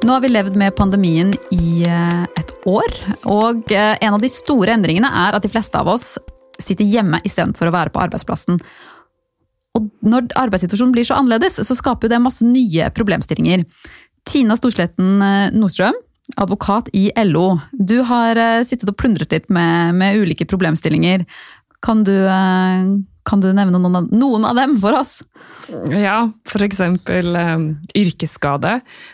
Nå har vi levd med pandemien i eh, et år, og eh, en av de store endringene er at de fleste av oss sitter hjemme istedenfor å være på arbeidsplassen. Og når arbeidssituasjonen blir så annerledes, så skaper det masse nye problemstillinger. Tina Storsletten eh, Nordstrøm, advokat i LO. Du har sittet og plundret litt med, med ulike problemstillinger. Kan du, kan du nevne noen av, noen av dem for oss? Ja, f.eks. Um, yrkesskade.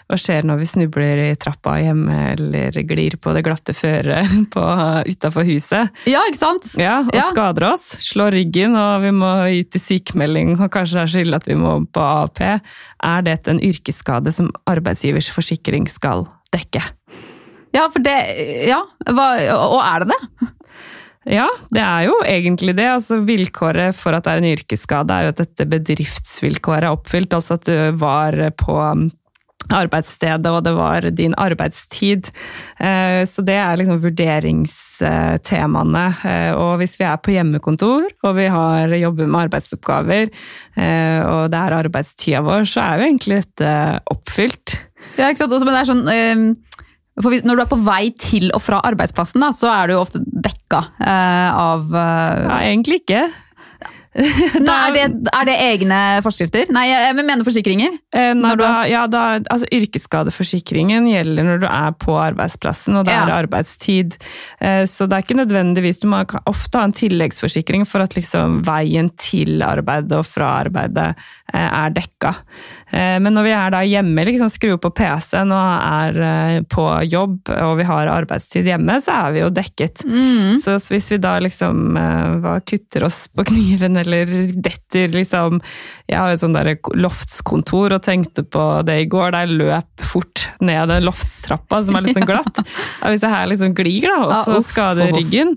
Hva skjer når vi snubler i trappa hjemme eller glir på det glatte føret utafor huset? Ja, ikke sant? Ja, Og ja. skader oss. Slår ryggen og vi må gi til sykemelding og kanskje det er skyld at vi må på AAP. Er dette en yrkesskade som arbeidsgivers forsikring skal dekke? Ja, for det Ja, hva, og er det det? Ja, det er jo egentlig det. Altså, vilkåret for at det er en yrkesskade, er jo at dette bedriftsvilkåret er oppfylt. Altså at du var på um, arbeidsstedet, og det var din arbeidstid. Eh, så det er liksom vurderingstemaene. Eh, og hvis vi er på hjemmekontor, og vi har jobber med arbeidsoppgaver, eh, og det er arbeidstida vår, så er jo egentlig dette oppfylt. Ja, ikke sant. Også, men det er sånn for når du er på vei til og fra arbeidsplassen, da, så er du jo ofte dekka eh, av eh... Nei, egentlig ikke. Nei, er, det, er, det, egne forskrifter? Nei, jeg mener forsikringer. Eh, nei, da, ja, da, altså, yrkesskadeforsikringen gjelder når du er på arbeidsplassen, og det ja. er arbeidstid. Eh, så det er ikke nødvendigvis Du må ofte ha en tilleggsforsikring for at liksom, veien til arbeidet og fra arbeidet eh, er dekka. Eh, men når vi er da hjemme, liksom skrur på PC-en og er eh, på jobb og vi har arbeidstid hjemme, så er vi jo dekket. Mm. Så hvis vi da liksom eh, kutter oss på kniven eller detter liksom Jeg har jo sånn der loftskontor og tenkte på det i går, der jeg løp fort ned den loftstrappa som er litt sånn glatt. Og hvis jeg her liksom glir da, og så skader ryggen,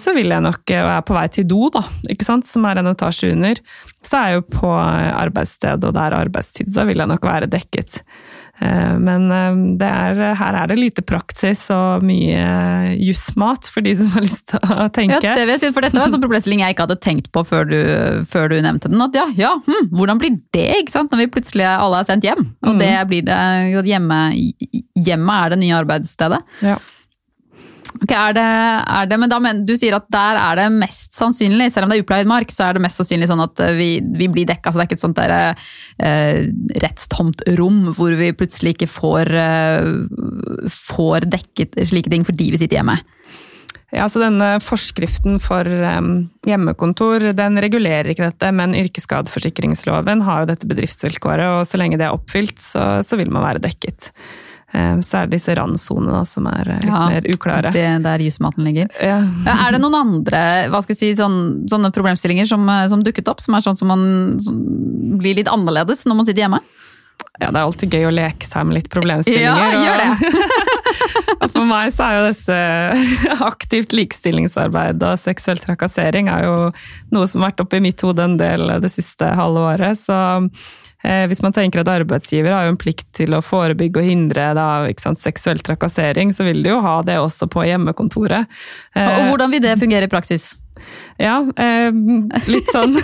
så vil jeg nok, og jeg er på vei til do, da, ikke sant, som er en etasje under, så er jeg jo på arbeidsstedet og det er arbeidstid arbeidstid, så vil jeg nok være dekket. Eh, men eh, er, her er det lite praksis og mye jussmat for de som har lyst til å tenke. Ja, det vil jeg si, for Dette var en sånn problemstilling jeg ikke hadde tenkt på før du, før du nevnte den. At ja, ja hm, hvordan blir det ikke sant, når vi plutselig alle er sendt hjem? Og mm. det blir det hjemme, hjemme er det nye arbeidsstedet. Ja. Okay, er det, er det, men da, men, Du sier at der er det mest sannsynlig, selv om det er upleid mark, så er det mest sannsynlig sånn at vi, vi blir dekka. Så det er ikke et sånt der, eh, rettstomt rom hvor vi plutselig ikke får, eh, får dekket slike ting fordi vi sitter hjemme. Ja, så denne Forskriften for um, hjemmekontor den regulerer ikke dette, men yrkesskadeforsikringsloven har jo dette bedriftsvilkåret, og så lenge det er oppfylt, så, så vil man være dekket. Eh, så er det disse randsonene som er eh, litt ja, mer uklare. Det der jusmaten ligger. Ja. Er det noen andre hva skal jeg si, sånne, sånne problemstillinger som, eh, som, dukket opp, som er sånn som man som blir litt annerledes når man sitter hjemme? Ja, det er alltid gøy å leke seg med litt problemstillinger. Ja, gjør det! Og for meg så er jo dette aktivt likestillingsarbeid og seksuell trakassering er jo noe som har vært oppe i mitt hode en del det siste halve året. Så Eh, hvis man tenker at arbeidsgiver har jo en plikt til å forebygge og hindre da, sant, seksuell trakassering, så vil de jo ha det også på hjemmekontoret. Og eh, hvordan vil det fungere i praksis? Ja, eh, litt sånn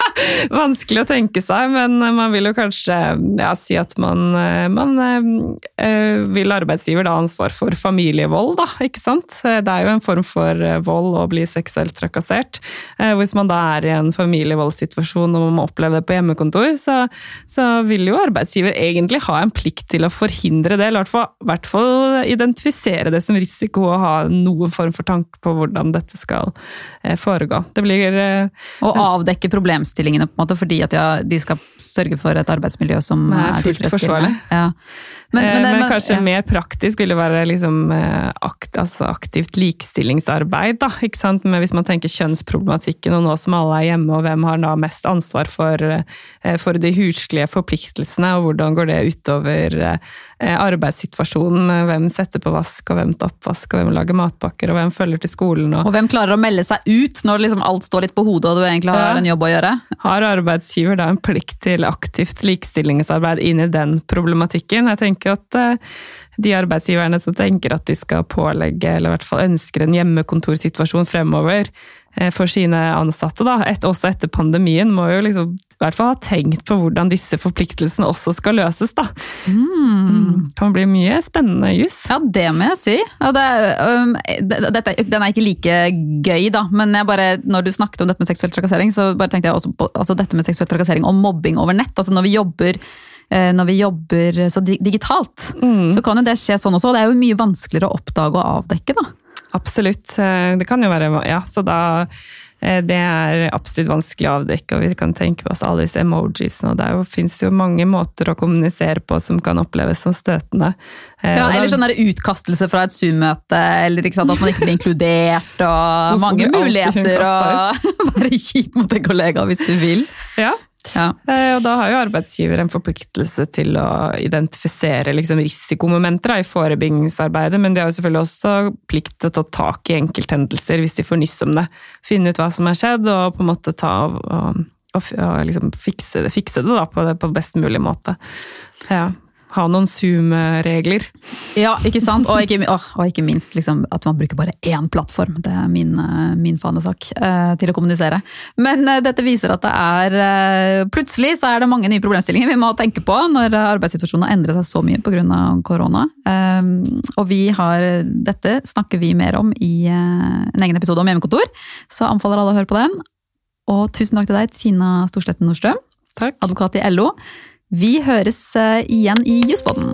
vanskelig å tenke seg, men man vil jo kanskje ja, si at man, eh, man eh, vil arbeidsgiver da ansvar for familievold, da, ikke sant. Det er jo en form for eh, vold å bli seksuelt trakassert. Eh, hvis man da er i en familievoldssituasjon og man må oppleve det på hjemmekontor, så, så, vil jo arbeidsgiver egentlig ha en plikt til å forhindre det, eller i hvert fall identifisere det som risiko og ha noen form for tanke på hvordan dette skal eh, foregå. Det blir Å avdekke problemstillingene på en måte fordi at de skal sørge for et arbeidsmiljø som er fullt forsvarlig. Ja. Men, men, det, men, kanskje ja. mer praktisk ville være liksom akt, altså aktivt likestillingsarbeid. da, ikke sant? Men hvis man tenker kjønnsproblematikken, og nå som alle er hjemme, og hvem har da mest ansvar for, for de huslige forpliktelsene, og hvordan går det utover arbeidssituasjonen? Hvem setter på vask, og hvem tar oppvask, og hvem lager matpakker, og hvem følger til skolen? Og, og hvem klarer å melde seg ut når liksom alt står litt på hodet, og du egentlig har ja. en jobb å gjøre? Har arbeidsgiver da en plikt til aktivt likestillingsarbeid inn i den problematikken? Jeg tenker at eh, de arbeidsgiverne som tenker at de skal pålegge, eller i hvert fall ønsker en hjemmekontorsituasjon fremover, for sine ansatte, da, et, også etter pandemien, må jo liksom i hvert fall ha tenkt på hvordan disse forpliktelsene også skal løses. da. Mm. Kan bli mye spennende juss. Ja, det må jeg si. Ja, det, um, det, den er ikke like gøy, da, men bare, når du snakket om dette med seksuell trakassering, så bare tenkte jeg også på altså, dette med seksuell trakassering og mobbing over nett. altså Når vi jobber eh, når vi jobber så digitalt, mm. så kan jo det skje sånn også. og Det er jo mye vanskeligere å oppdage og avdekke. da. Absolutt. Eh, det kan jo være Ja, så da Eh, det er absolutt vanskelig å avdekke, og vi kan tenke på oss alle disse emojiene. og Det fins jo mange måter å kommunisere på som kan oppleves som støtende. Eh, ja, Eller sånn utkastelse fra et Zoom-møte, eller sant, at man ikke blir inkludert. og Mange muligheter å være kjip mot en kollega hvis du vil. Ja, ja. Eh, og da har jo arbeidsgiver en forpliktelse til å identifisere liksom, risikomomenter i forebyggingsarbeidet, men de har jo selvfølgelig også plikt til å ta tak i enkelthendelser hvis de får nyss om det. Finne ut hva som har skjedd, og på en måte ta og, og, og liksom fikse, det, fikse det, da, på, det, på best mulig måte. Ja ha noen Zoom-regler. Ja, ikke sant? Og ikke, og ikke minst liksom, at man bruker bare én plattform. Det er min, eh, min fanesak uh, til å kommunisere. Men uh, dette viser at det er Plutselig så er det mange nye problemstillinger vi må tenke på når arbeidssituasjonen har endret seg så mye pga. korona. og vi har Dette snakker vi mer om i en egen episode om hjemmekontor, så anbefaler alle å høre på den. Og tusen takk til deg, Tina Storsletten Nordstrøm, Takk. advokat i LO. Vi høres eh, igjen i Jusspodden.